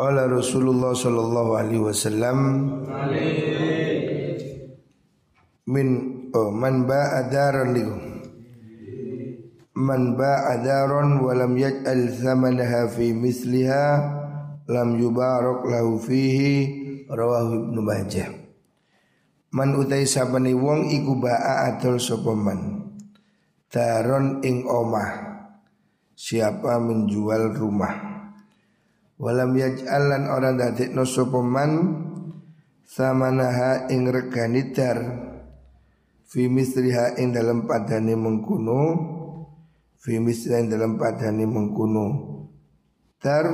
Qala Rasulullah sallallahu alaihi wasallam min oh, man ba'a daran liku man ba'a daran wa lam yaj'al thamanaha fi misliha lam yubarak lahu fihi rawahu ibnu majah. Man utai sabani wong iku ba'a adol sapa man daron ing omah siapa menjual rumah Walam yaj'alan orang dadekno sapa man samanaha ing regani dar. Fi misriha ing dalam padane mengkuno. Fi misriha ing dalam padane mengkuno. Dar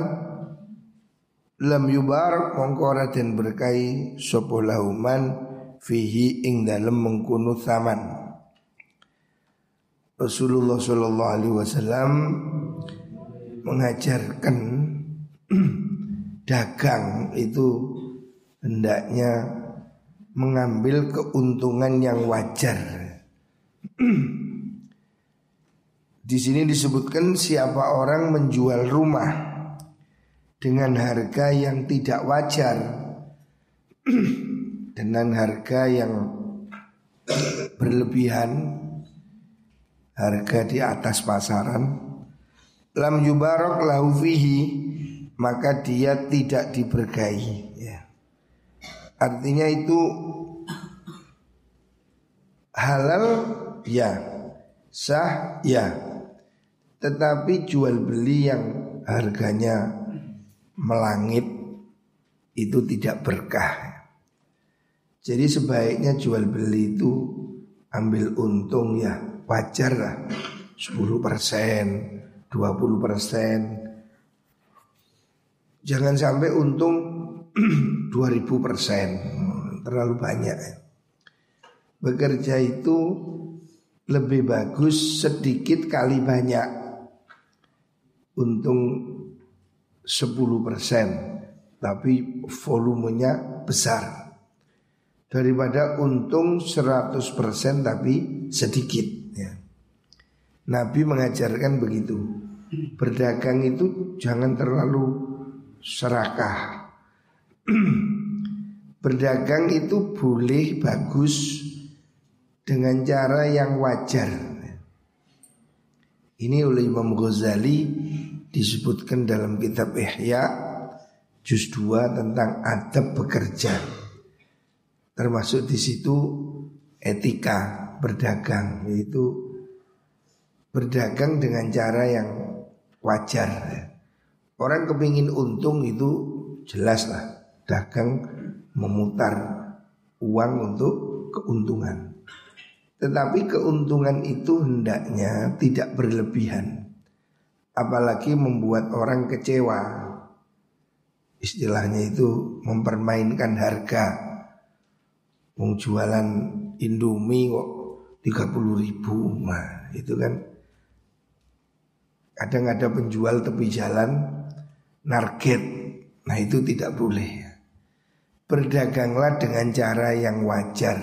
lam yubar mongko ora den berkahi sapa lahuman fihi ing dalam mengkuno saman. Rasulullah sallallahu alaihi wasallam mengajarkan dagang itu hendaknya mengambil keuntungan yang wajar. Di sini disebutkan siapa orang menjual rumah dengan harga yang tidak wajar, dengan harga yang berlebihan, harga di atas pasaran, lam yubarok lahu fihi maka dia tidak diberkahi ya. Artinya itu halal ya, sah ya. Tetapi jual beli yang harganya melangit itu tidak berkah. Jadi sebaiknya jual beli itu ambil untung ya wajar lah 10 persen, 20 persen, Jangan sampai untung 2000 persen. Terlalu banyak. Bekerja itu lebih bagus sedikit kali banyak. Untung 10 persen Tapi volumenya besar. Daripada untung 100 persen tapi sedikit ya. Nabi mengajarkan begitu. Berdagang itu jangan terlalu serakah. Berdagang itu boleh bagus dengan cara yang wajar. Ini oleh Imam Ghazali disebutkan dalam kitab Ihya juz 2 tentang adab bekerja. Termasuk di situ etika berdagang yaitu berdagang dengan cara yang wajar. Orang kepingin untung itu jelas lah dagang memutar uang untuk keuntungan. Tetapi keuntungan itu hendaknya tidak berlebihan. Apalagi membuat orang kecewa. Istilahnya itu mempermainkan harga. Mau jualan Indomie kok 30 ribu. Nah itu kan kadang ada penjual tepi jalan narget. Nah itu tidak boleh. Berdaganglah dengan cara yang wajar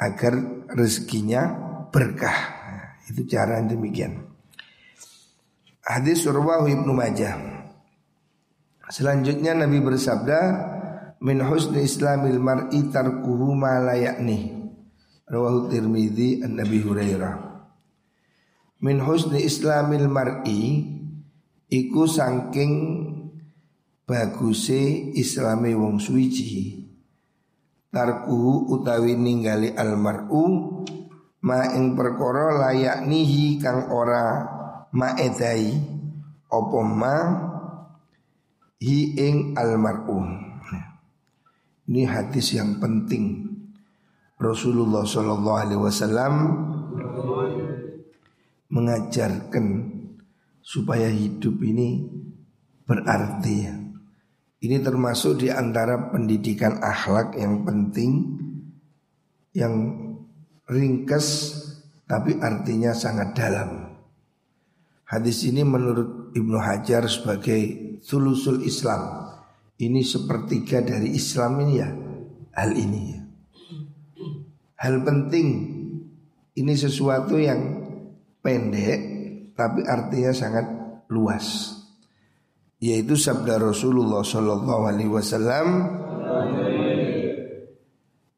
agar rezekinya berkah. Nah, itu cara yang demikian. Hadis Surwahu Ibnu Majah. Selanjutnya Nabi bersabda, "Min husni islamil mar'i tarkuhu ma la ya'ni." Rawahu Tirmidzi an Nabi Hurairah. Min husni islamil mar'i iku saking baguse islame wong suwiji tarkuhu utawi ninggali almar'u ma ing perkara layak nihi kang ora maedai opo ma hi ing almar'u. Ini hadis yang penting. Rasulullah Shallallahu Alaihi Wasallam mengajarkan supaya hidup ini berarti. Ini termasuk di antara pendidikan akhlak yang penting yang ringkas tapi artinya sangat dalam. Hadis ini menurut Ibnu Hajar sebagai sulusul Islam. Ini sepertiga dari Islam ini ya hal ini ya. Hal penting ini sesuatu yang pendek tapi artinya sangat luas. yaitu sabda Rasulullah sallallahu alaihi wasallam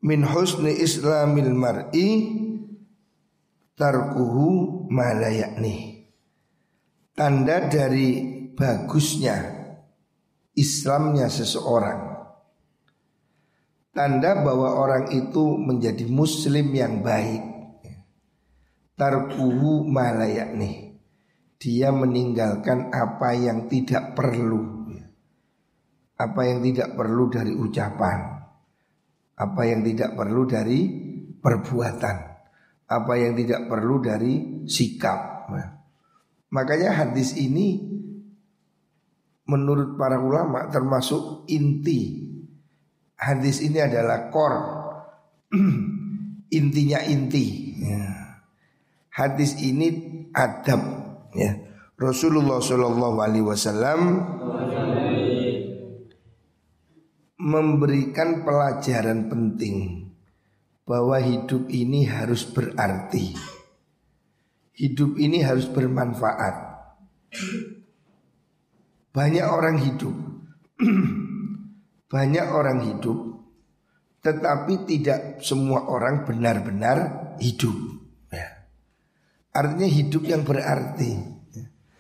min husni islamil mar'i tarkuhu malayakni tanda dari bagusnya Islamnya seseorang. Tanda bahwa orang itu menjadi muslim yang baik. Tarkuhu malayakni Dia meninggalkan apa yang tidak perlu. Apa yang tidak perlu dari ucapan. Apa yang tidak perlu dari perbuatan. Apa yang tidak perlu dari sikap. Makanya hadis ini menurut para ulama termasuk inti. Hadis ini adalah kor. Intinya inti. Ya. hadis ini adab ya. Rasulullah Shallallahu Alaihi Wasallam memberikan pelajaran penting bahwa hidup ini harus berarti. Hidup ini harus bermanfaat. Banyak orang hidup. Banyak orang hidup Tetapi tidak semua orang benar-benar hidup. Artinya hidup yang berarti.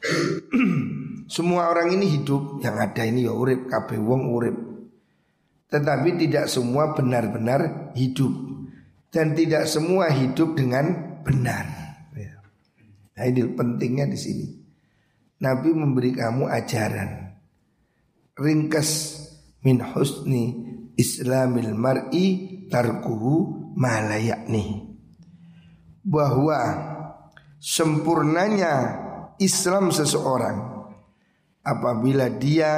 Semua orang ini hidup Yang ada ini ya urip Kabeh wong urip. Tetapi tidak semua benar-benar hidup. Dan tidak semua hidup dengan benar. Ya. Nah ini pentingnya di sini. Nabi memberi kamu ajaran. Ringkas min husni islamil mar'i tarkuhu malayakni Bahwa sempurnanya Islam seseorang Apabila dia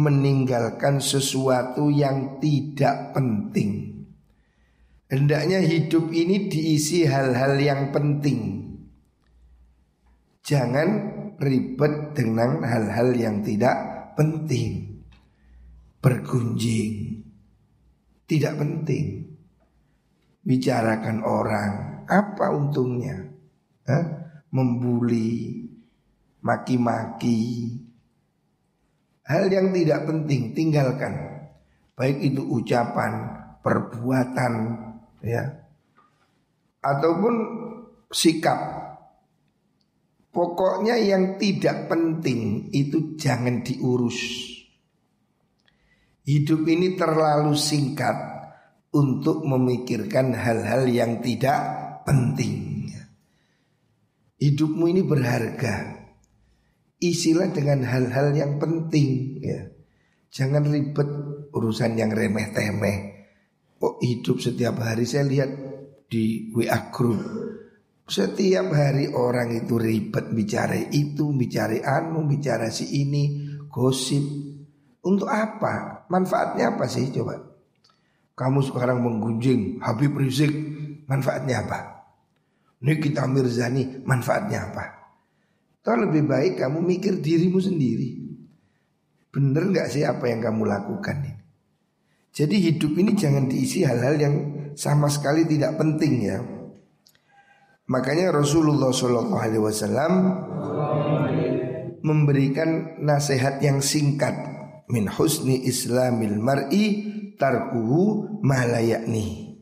meninggalkan sesuatu yang tidak penting Hendaknya hidup ini diisi hal-hal yang penting Jangan ribet dengan hal-hal yang tidak penting. Bergunjing tidak penting. Bicarakan orang, apa untungnya? Hah? Membuli, maki-maki. Hal yang tidak penting tinggalkan. Baik itu ucapan, perbuatan, ya. Ataupun sikap Pokoknya yang tidak penting itu jangan diurus. Hidup ini terlalu singkat untuk memikirkan hal-hal yang tidak penting. Hidupmu ini berharga. Isilah dengan hal-hal yang penting ya. Jangan ribet urusan yang remeh-temeh. Oh hidup setiap hari saya lihat di WA group setiap hari orang itu ribet bicara itu, bicara anu, bicara si ini, gosip. Untuk apa? Manfaatnya apa sih coba? Kamu sekarang menggunjing Habib Rizik, manfaatnya apa? Nikita Mirzani, manfaatnya apa? Atau lebih baik kamu mikir dirimu sendiri. Bener nggak sih apa yang kamu lakukan ini? Jadi hidup ini jangan diisi hal-hal yang sama sekali tidak penting ya. Makanya Rasulullah Wasallam memberikan nasihat yang singkat min husni islamil mar'i tarkuhu malayakni.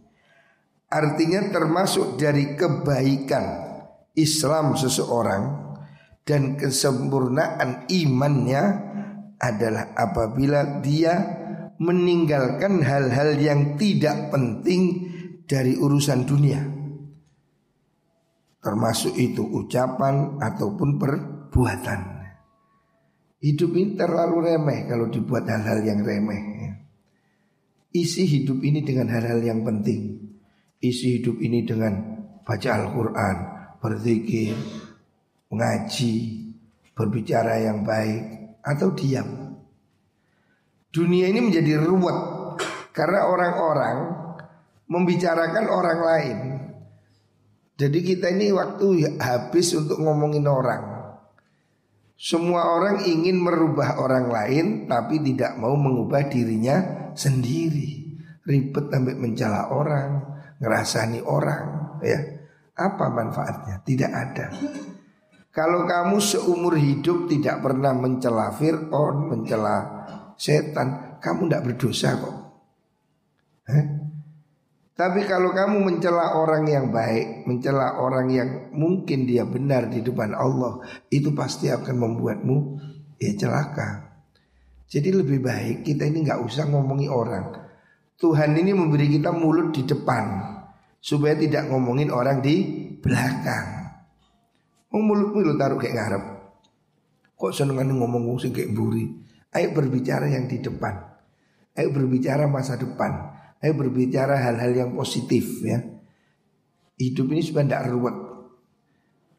Artinya termasuk dari kebaikan Islam seseorang dan kesempurnaan imannya adalah apabila dia meninggalkan hal-hal yang tidak penting dari urusan dunia. Termasuk itu ucapan ataupun perbuatan. Hidup ini terlalu remeh kalau dibuat hal-hal yang remeh. Isi hidup ini dengan hal-hal yang penting Isi hidup ini dengan baca Al-Quran Berzikir Mengaji Berbicara yang baik Atau diam Dunia ini menjadi ruwet Karena orang-orang Membicarakan orang lain jadi kita ini waktu habis untuk ngomongin orang. Semua orang ingin merubah orang lain tapi tidak mau mengubah dirinya sendiri. Ribet sampai mencela orang, ngerasani orang, ya. Apa manfaatnya? Tidak ada. Kalau kamu seumur hidup tidak pernah mencela Fir'aun, mencela setan, kamu tidak berdosa kok. Hah? Tapi kalau kamu mencela orang yang baik, mencela orang yang mungkin dia benar di depan Allah, itu pasti akan membuatmu ya celaka. Jadi lebih baik kita ini nggak usah ngomongi orang. Tuhan ini memberi kita mulut di depan supaya tidak ngomongin orang di belakang. Oh mulut mulut taruh kayak ngarep. Kok senengan ngomong sing kayak buri. Ayo berbicara yang di depan. Ayo berbicara masa depan. Ayo berbicara hal-hal yang positif ya. Hidup ini supaya tidak ruwet.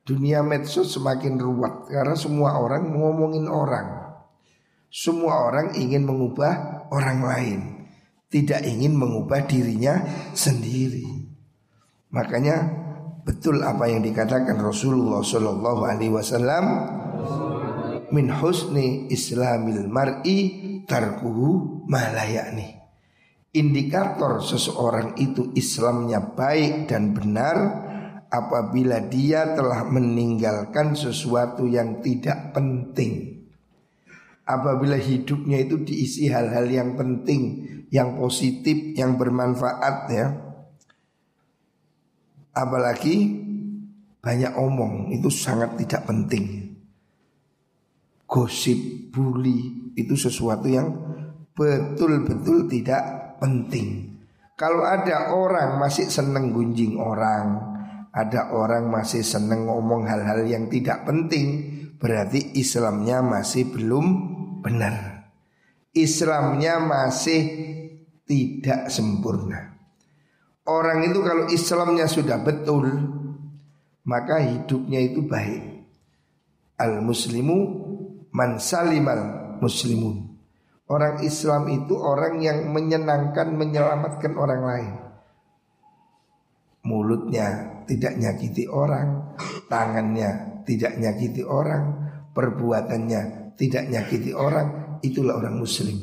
Dunia medsos semakin ruwet karena semua orang ngomongin orang. Semua orang ingin mengubah orang lain, tidak ingin mengubah dirinya sendiri. Makanya betul apa yang dikatakan Rasulullah Shallallahu Alaihi Wasallam min husni islamil mar'i tarkuhu malayani. Indikator seseorang itu Islamnya baik dan benar apabila dia telah meninggalkan sesuatu yang tidak penting apabila hidupnya itu diisi hal-hal yang penting, yang positif, yang bermanfaat ya. Apalagi banyak omong itu sangat tidak penting. Gosip, bully itu sesuatu yang betul-betul tidak penting. Kalau ada orang masih seneng gunjing orang, ada orang masih seneng ngomong hal-hal yang tidak penting, berarti Islamnya masih belum benar. Islamnya masih tidak sempurna. Orang itu kalau Islamnya sudah betul, maka hidupnya itu baik. Al muslimu man salimal muslimun. Orang Islam itu orang yang menyenangkan, menyelamatkan orang lain. Mulutnya tidak nyakiti orang, tangannya tidak nyakiti orang, perbuatannya tidak nyakiti orang, itulah orang muslim.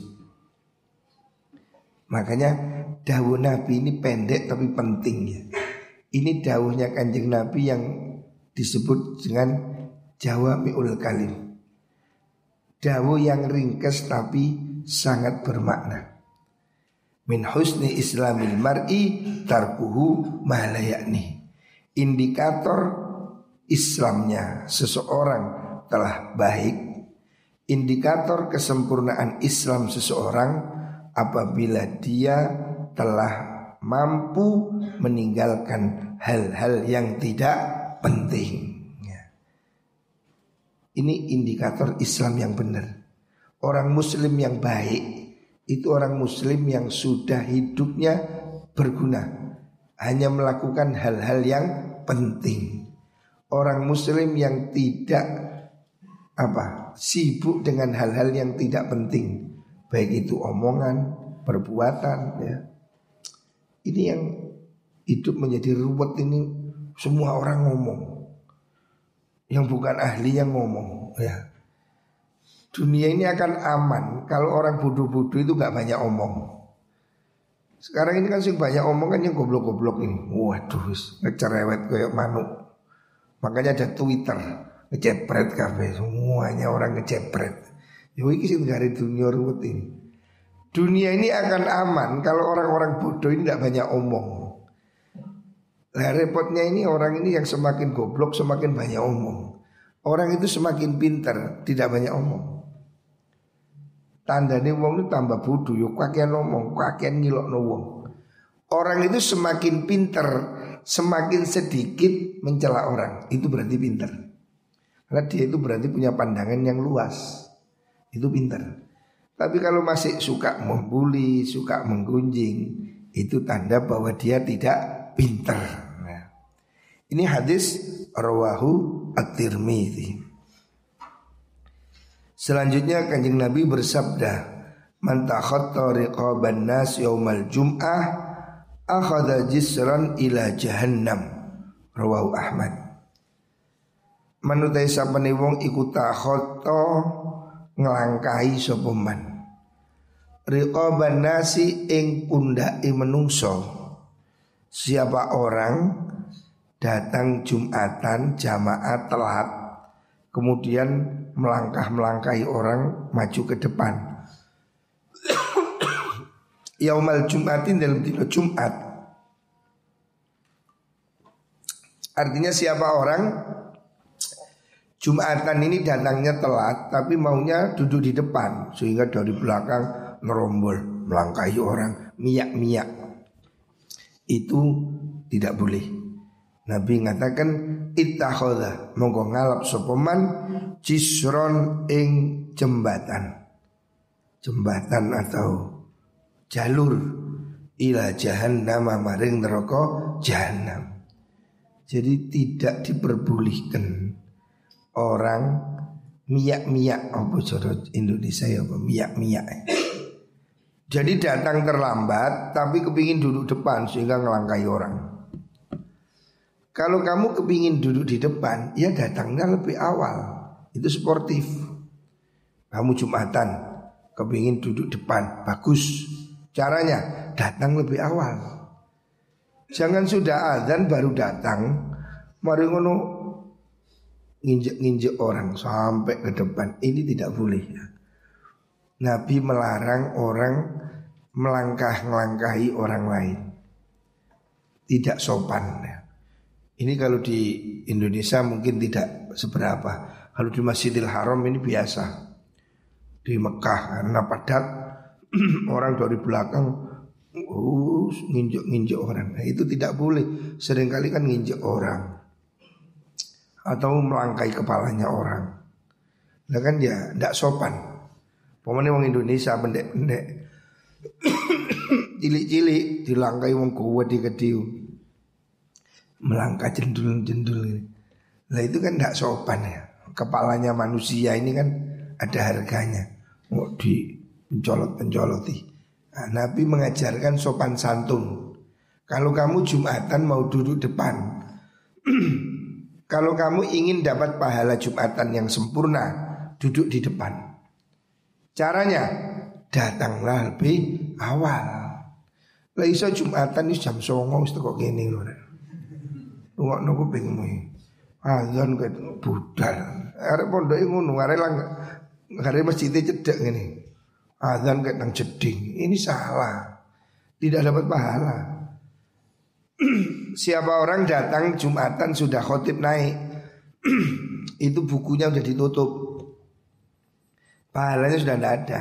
Makanya dawuh Nabi ini pendek tapi penting ya. Ini dawuhnya kanjeng Nabi yang disebut dengan Jawa Mi'ul Kalim. Dawuh yang ringkas tapi sangat bermakna. Min husni islamil mar'i tarkuhu malayakni. Indikator Islamnya seseorang telah baik Indikator kesempurnaan Islam seseorang apabila dia telah mampu meninggalkan hal-hal yang tidak penting. Ya. Ini indikator Islam yang benar. Orang Muslim yang baik itu orang Muslim yang sudah hidupnya berguna, hanya melakukan hal-hal yang penting orang muslim yang tidak apa sibuk dengan hal-hal yang tidak penting baik itu omongan perbuatan ya ini yang hidup menjadi ruwet ini semua orang ngomong. Yang bukan ahli yang ngomong ya. Dunia ini akan aman kalau orang bodoh-bodoh itu nggak banyak omong. Sekarang ini kan sih banyak omong kan yang goblok-goblok ini. Waduh ngecerewet kayak manuk. Makanya ada Twitter ngecepret kafe semuanya orang ngecepret. Yo iki sing dunia ruwet ini. Dunia ini akan aman kalau orang-orang bodoh ini tidak banyak omong. Lah repotnya ini orang ini yang semakin goblok semakin banyak omong. Orang itu semakin pintar tidak banyak omong. Tanda nih wong itu tambah bodoh yuk kakian omong, kakian ngilok no wong. Orang itu semakin pintar semakin sedikit mencela orang itu berarti pintar. Karena dia itu berarti punya pandangan yang luas. Itu pintar. Tapi kalau masih suka membuli, suka menggunjing, itu tanda bahwa dia tidak pintar. Nah, ini hadis rawahu at-Tirmidzi. Selanjutnya kanjeng Nabi bersabda, "Man takhatta riqaban nas yaumal jum'ah akhadha jisran ila jahannam rawahu Ahmad Manutai sapane wong iku takhata nglangkahi sapa Riqaban nasi ing pundake menungso Siapa orang datang Jumatan jamaah telat kemudian melangkah-melangkahi orang maju ke depan. Yaumal Jumatin dalam dino Jumat. Artinya siapa orang Jumatan ini datangnya telat tapi maunya duduk di depan sehingga dari belakang nerombol melangkahi orang miyak-miyak itu tidak boleh. Nabi mengatakan ittakhadha monggo ngalap sopeman cisron ing jembatan. Jembatan atau jalur ila jahannam maring neraka jahannam. Jadi tidak diperbolehkan orang miyak-miyak apa cara Indonesia ya apa miyak-miyak. Jadi datang terlambat tapi kepingin duduk depan sehingga ngelangkai orang. Kalau kamu kepingin duduk di depan, ya datangnya lebih awal. Itu sportif. Kamu Jumatan, kepingin duduk depan, bagus. Caranya datang lebih awal. Jangan sudah azan baru datang, mari ngono nginjek-nginjek orang sampai ke depan. Ini tidak boleh ya. Nabi melarang orang melangkah-melangkahi orang lain. Tidak sopan. Ini kalau di Indonesia mungkin tidak seberapa. Kalau di Masjidil Haram ini biasa. Di Mekah karena padat orang dari belakang uh, nginjek-nginjek orang. Nah, itu tidak boleh. Seringkali kan nginjek orang atau melangkai kepalanya orang. Nah kan ya tidak sopan. Pokoknya orang Indonesia pendek-pendek cilik-cilik dilangkai wong kuat di kediu melangkah jendul-jendul ini. Nah itu kan tidak sopan ya. Kepalanya manusia ini kan ada harganya. Mau di pencolot-pencoloti. Nah, Nabi mengajarkan sopan santun. Kalau kamu Jumatan mau duduk depan Kalau kamu ingin dapat pahala Jumatan yang sempurna, duduk di depan. Caranya, datanglah lebih awal. Lah Jumatan ini jam songo wis teko kene lho. Rungokno kupingmu. Azan ke budal. Arek pondoke ngono, arek lang arek masjid cedek ngene. Azan ke nang jeding. Ini salah. Tidak dapat pahala. siapa orang datang Jumatan sudah khotib naik itu bukunya sudah ditutup pahalanya sudah tidak ada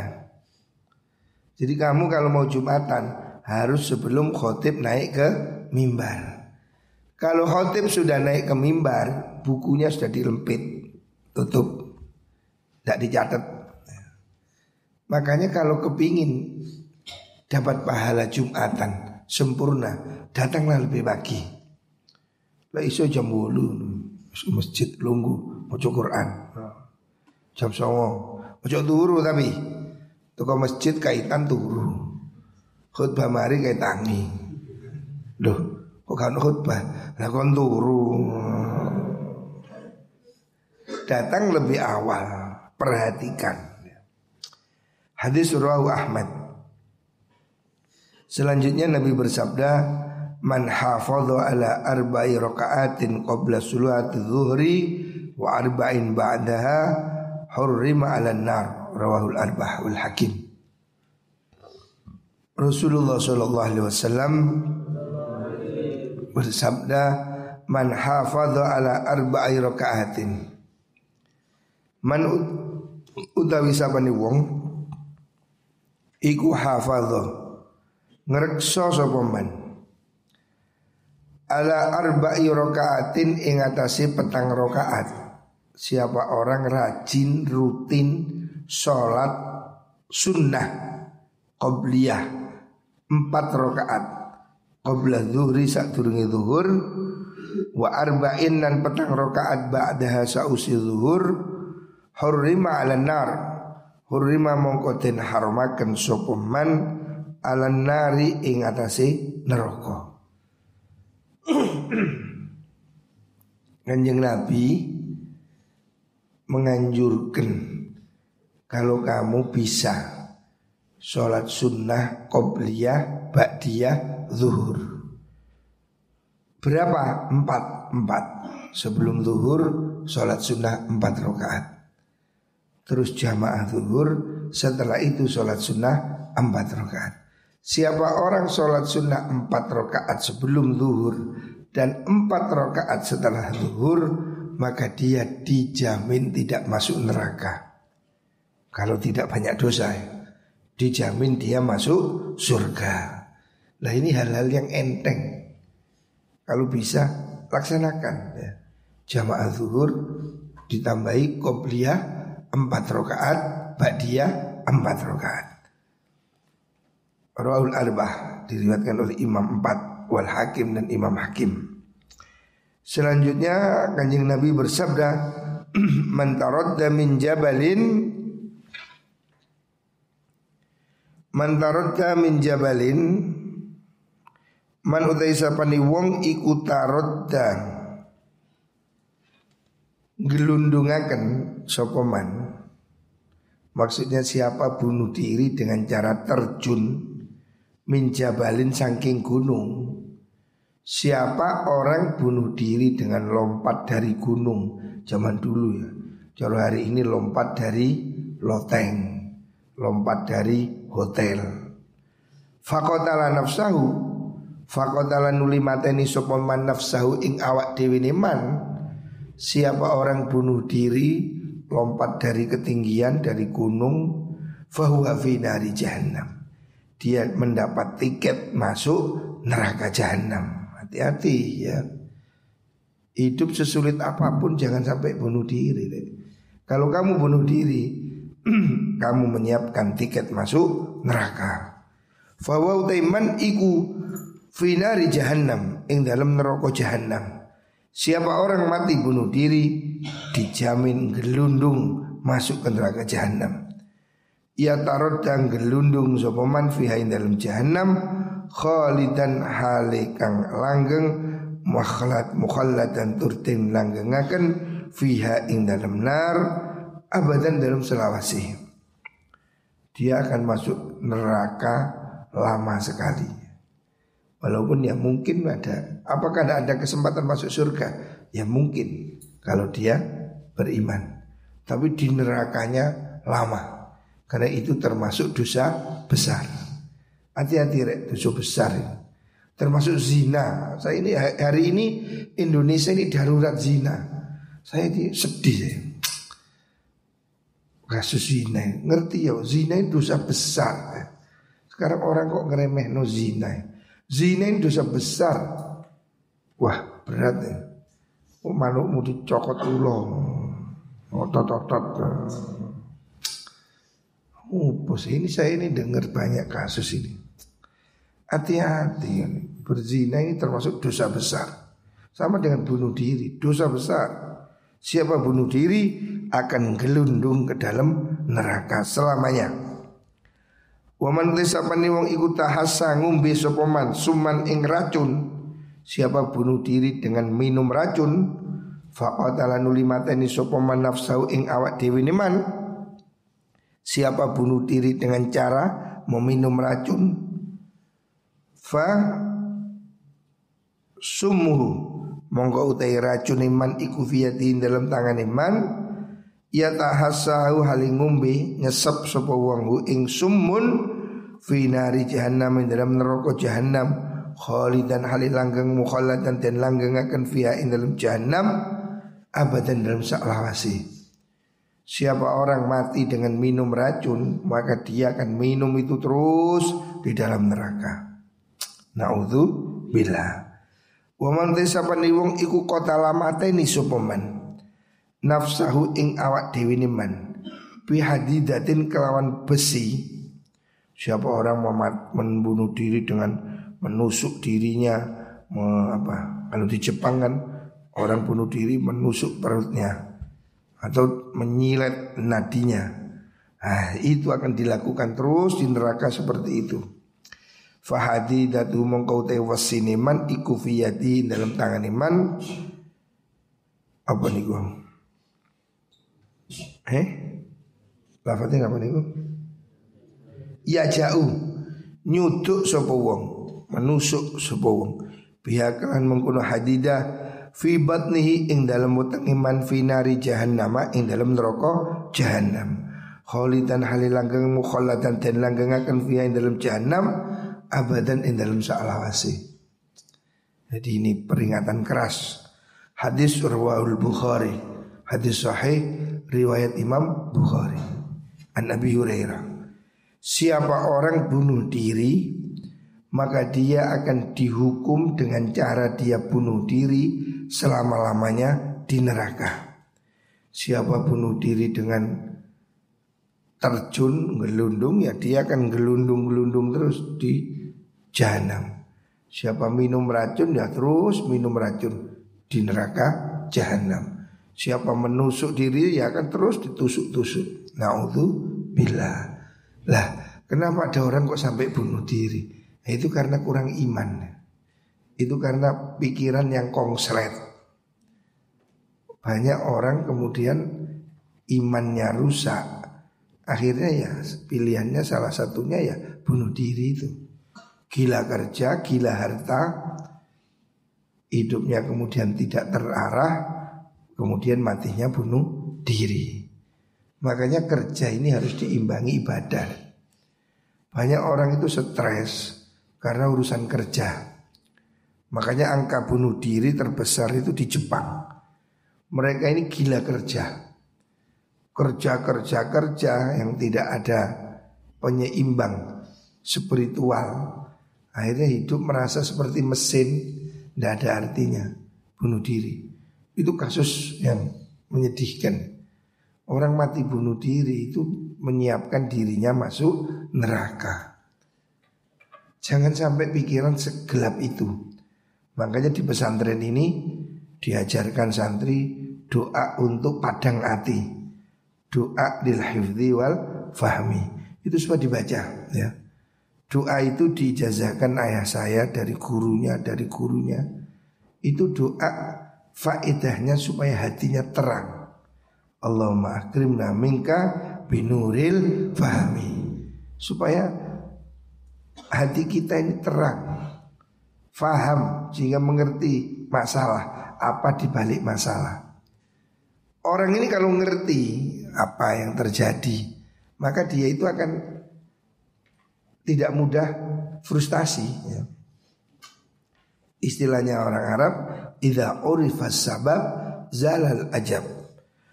jadi kamu kalau mau Jumatan harus sebelum khotib naik ke mimbar kalau khotib sudah naik ke mimbar bukunya sudah dilempit tutup tidak dicatat makanya kalau kepingin dapat pahala Jumatan sempurna datanglah lebih pagi. Lah iso jam bolu masjid lunggu maca Quran. Jam songo. Ojo turu tapi toko masjid kaitan turu. Khutbah mari kait tangi. Loh, kok kan khutbah? Lah kon turu. Datang lebih awal, perhatikan. Hadis Rawahu Ahmad. Selanjutnya Nabi bersabda, man hafadha ala arba'i raka'atin qabla sulati dhuhri wa arba'in ba'daha hurrima ala nar rawahul arbah wal hakim. Rasulullah sallallahu alaihi wasallam bersabda man hafadha ala arba'i raka'atin. Man utawi sapane wong iku hafadha ngrekso sapa man. Ala arba'i rokaatin ing atase petang rokaat. Siapa orang rajin rutin sholat sunnah qobliyah empat rokaat qobla zuhri sak durungi zuhur wa arba'in dan petang rokaat ba'daha sa'usi zuhur hurrima ala nar. Hurrima mongkotin harumaken sopoman ala nari ing atase neraka. Kanjeng Nabi menganjurkan kalau kamu bisa sholat sunnah qobliyah ba'diyah zuhur berapa empat empat sebelum zuhur sholat sunnah empat rakaat. Terus jamaah zuhur setelah itu sholat sunnah empat rakaat. Siapa orang sholat sunnah empat rakaat sebelum zuhur dan empat rakaat setelah zuhur maka dia dijamin tidak masuk neraka. Kalau tidak banyak dosa ya. Dijamin dia masuk surga. Nah ini hal-hal yang enteng. Kalau bisa laksanakan ya. Jamaah zuhur ditambahi qobliyah empat rakaat, ba'diyah empat rakaat. Rawul Arbah diriwatkan oleh Imam empat wal Hakim dan Imam Hakim. Selanjutnya kanjeng Nabi bersabda, "Man taradda min jabalin Man taradda min jabalin Man utai sapani wong iku taradda. Gelundungaken sopoman Maksudnya siapa bunuh diri dengan cara terjun Min jabalin saking gunung Siapa orang bunuh diri dengan lompat dari gunung? Zaman dulu ya. Kalau hari ini lompat dari loteng lompat dari hotel. Fakotala nafsahu Fakotala nuli mateni sopaman nafsahu ing awak dewi man. Siapa orang bunuh diri Lompat dari ketinggian dari gunung Fahuwa fi nari jahannam. Dia mendapat tiket masuk neraka jahannam Hati-hati ya Hidup sesulit apa pun jangan sampai bunuh diri Kalau kamu bunuh diri kamu menyiapkan tiket masuk neraka. Fawau taiman iku finari jahannam ing dalam neraka jahannam. Siapa orang mati bunuh diri dijamin gelundung masuk ke neraka jahannam. Ia tarot dan gelundung sopaman fiha dalam jahannam khalidan hale kang langgeng mukhallad mukhallad dan turtin langgengaken fiha ing dalam nar abadan dalam selawasi. Dia akan masuk neraka lama sekali. Walaupun ya mungkin ada. Apakah ada kesempatan masuk surga? Ya mungkin kalau dia beriman. Tapi di nerakanya lama. Karena itu termasuk dosa besar. Hati-hati rek, dosa besar ini. Termasuk zina. Saya ini hari ini Indonesia ini darurat zina. Saya ini sedih saya kasus zina. Ngerti ya, zina itu dosa besar. Sekarang orang kok ngeremeh no zina. Zina itu dosa besar. Wah berat ya. Oh, manukmu dicokot ulo. Otot-otot. Oh, bos ini saya ini dengar banyak kasus ini. Hati-hati berzina ini termasuk dosa besar. Sama dengan bunuh diri, dosa besar. Siapa bunuh diri akan gelundung ke dalam neraka selamanya. Waman tisapani wong iku tahasa ngumbi sopoman suman ing racun. Siapa bunuh diri dengan minum racun, faqatala nuli mateni sopoman nafsau ing awak dewi niman. Siapa bunuh diri dengan cara meminum racun, fa sumuhu mongko utai racun iman iku fiyatin dalam tangan iman Ya tahassahu haling ngumbi nyesep sapa wong ing summun fi nari jahannam dalam neraka jahannam khalidan halil langgeng mukhalladan dan langgeng akan fiha ing dalam jahannam abadan dalam saklawasi. Siapa orang mati dengan minum racun maka dia akan minum itu terus di dalam neraka. Naudzu billah. Wa man tisapani wong iku kota lamateni supaman nafsahu ing awak dewi niman hadidatin kelawan besi. Siapa orang membunuh diri dengan menusuk dirinya me, apa kalau di Jepang kan orang bunuh diri menusuk perutnya atau menyilet nadinya. Nah, itu akan dilakukan terus di neraka seperti itu fahadidatu mongkau tewasiniman iku fiyati dalam tangan iman apa nih gua Eh? Lafadznya apa niku? Ya jauh nyutuk sapa wong, menusuk sapa wong. Pihak kan mengkono hadidah fi batnihi ing dalam weteng iman finari jahannama ing dalam neraka jahannam khalidan halilanggeng mukhalladan dan langgengaken fiha ing dalam jahannam abadan ing dalam sa'alawasi jadi ini peringatan keras. Hadis rawahul bukhari. Hadis sahih riwayat Imam Bukhari. An Nabi Hurairah. Siapa orang bunuh diri maka dia akan dihukum dengan cara dia bunuh diri selama-lamanya di neraka. Siapa bunuh diri dengan terjun gelundung ya dia akan gelundung-gelundung terus di jahanam. Siapa minum racun ya terus minum racun di neraka jahanam. Siapa menusuk diri ya akan terus ditusuk-tusuk. bila Lah, kenapa ada orang kok sampai bunuh diri? Nah, itu karena kurang iman. Itu karena pikiran yang konslet. Banyak orang kemudian imannya rusak. Akhirnya ya pilihannya salah satunya ya bunuh diri itu. Gila kerja, gila harta, hidupnya kemudian tidak terarah, kemudian matinya bunuh diri. Makanya kerja ini harus diimbangi ibadah. Banyak orang itu stres, karena urusan kerja. Makanya angka bunuh diri terbesar itu di Jepang. Mereka ini gila kerja. Kerja, kerja, kerja yang tidak ada penyeimbang spiritual. Akhirnya hidup merasa seperti mesin, tidak ada artinya. Bunuh diri. Itu kasus yang menyedihkan. Orang mati bunuh diri itu menyiapkan dirinya masuk neraka. Jangan sampai pikiran segelap itu. Makanya di pesantren ini diajarkan santri doa untuk padang hati. Doa lil hifdzi wal fahmi. Itu semua dibaca ya. Doa itu dijazahkan ayah saya dari gurunya, dari gurunya. Itu doa faedahnya supaya hatinya terang. Allahumma akrimna minka binuril fahmi. Supaya hati kita ini terang, faham sehingga mengerti masalah apa di balik masalah. Orang ini kalau ngerti apa yang terjadi, maka dia itu akan tidak mudah frustasi. Ya. Istilahnya orang Arab, idza urifas sabab zalal ajab.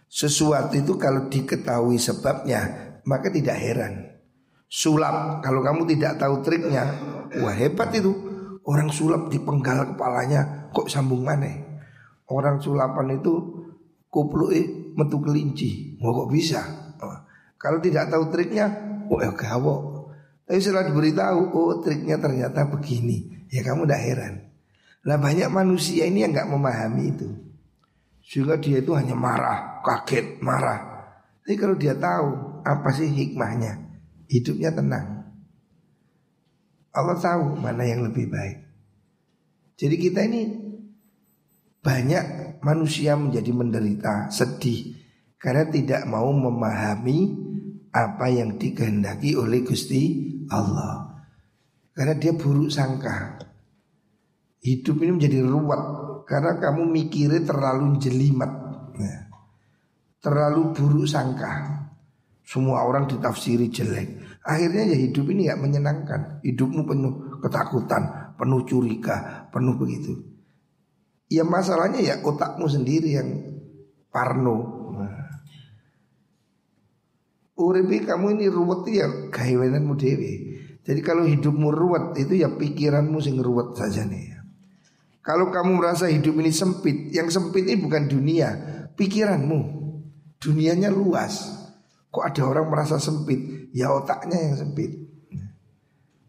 Sesuatu itu kalau diketahui sebabnya, maka tidak heran sulap. Kalau kamu tidak tahu triknya, wah hebat itu. Orang sulap dipenggal kepalanya kok sambung mana? Orang sulapan itu kuplui metu kelinci. Wah kok bisa? Kalau tidak tahu triknya, wah ya gawok. Tapi setelah diberitahu, oh triknya ternyata begini. Ya kamu tidak heran. Nah banyak manusia ini yang nggak memahami itu. Sehingga dia itu hanya marah, kaget, marah. Tapi kalau dia tahu apa sih hikmahnya, hidupnya tenang. Allah tahu mana yang lebih baik. Jadi kita ini banyak manusia menjadi menderita, sedih karena tidak mau memahami apa yang dikehendaki oleh Gusti Allah. Karena dia buruk sangka. Hidup ini menjadi ruwet karena kamu mikirnya terlalu jelimet. Ya. Terlalu buruk sangka. Semua orang ditafsiri jelek. Akhirnya ya hidup ini ya menyenangkan. Hidupmu penuh ketakutan, penuh curiga, penuh begitu. Ya masalahnya ya otakmu sendiri yang parno. Uripi kamu ini ruwet ya gaweanmu dewi. Jadi kalau hidupmu ruwet itu ya pikiranmu sing ruwet saja nih. Kalau kamu merasa hidup ini sempit, yang sempit ini bukan dunia, pikiranmu. Dunianya luas. Kok ada orang merasa sempit? Ya otaknya yang sempit.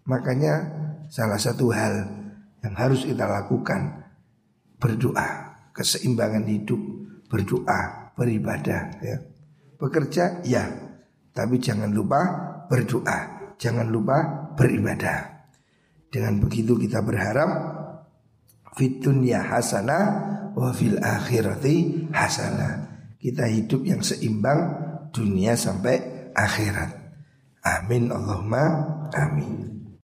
Makanya salah satu hal yang harus kita lakukan berdoa, keseimbangan hidup, berdoa, beribadah ya. Bekerja ya, tapi jangan lupa berdoa, jangan lupa beribadah. Dengan begitu kita berharap fit dunya hasanah wa fil akhirati hasanah. Kita hidup yang seimbang dunia sampai akhirat. Amin Allahumma amin.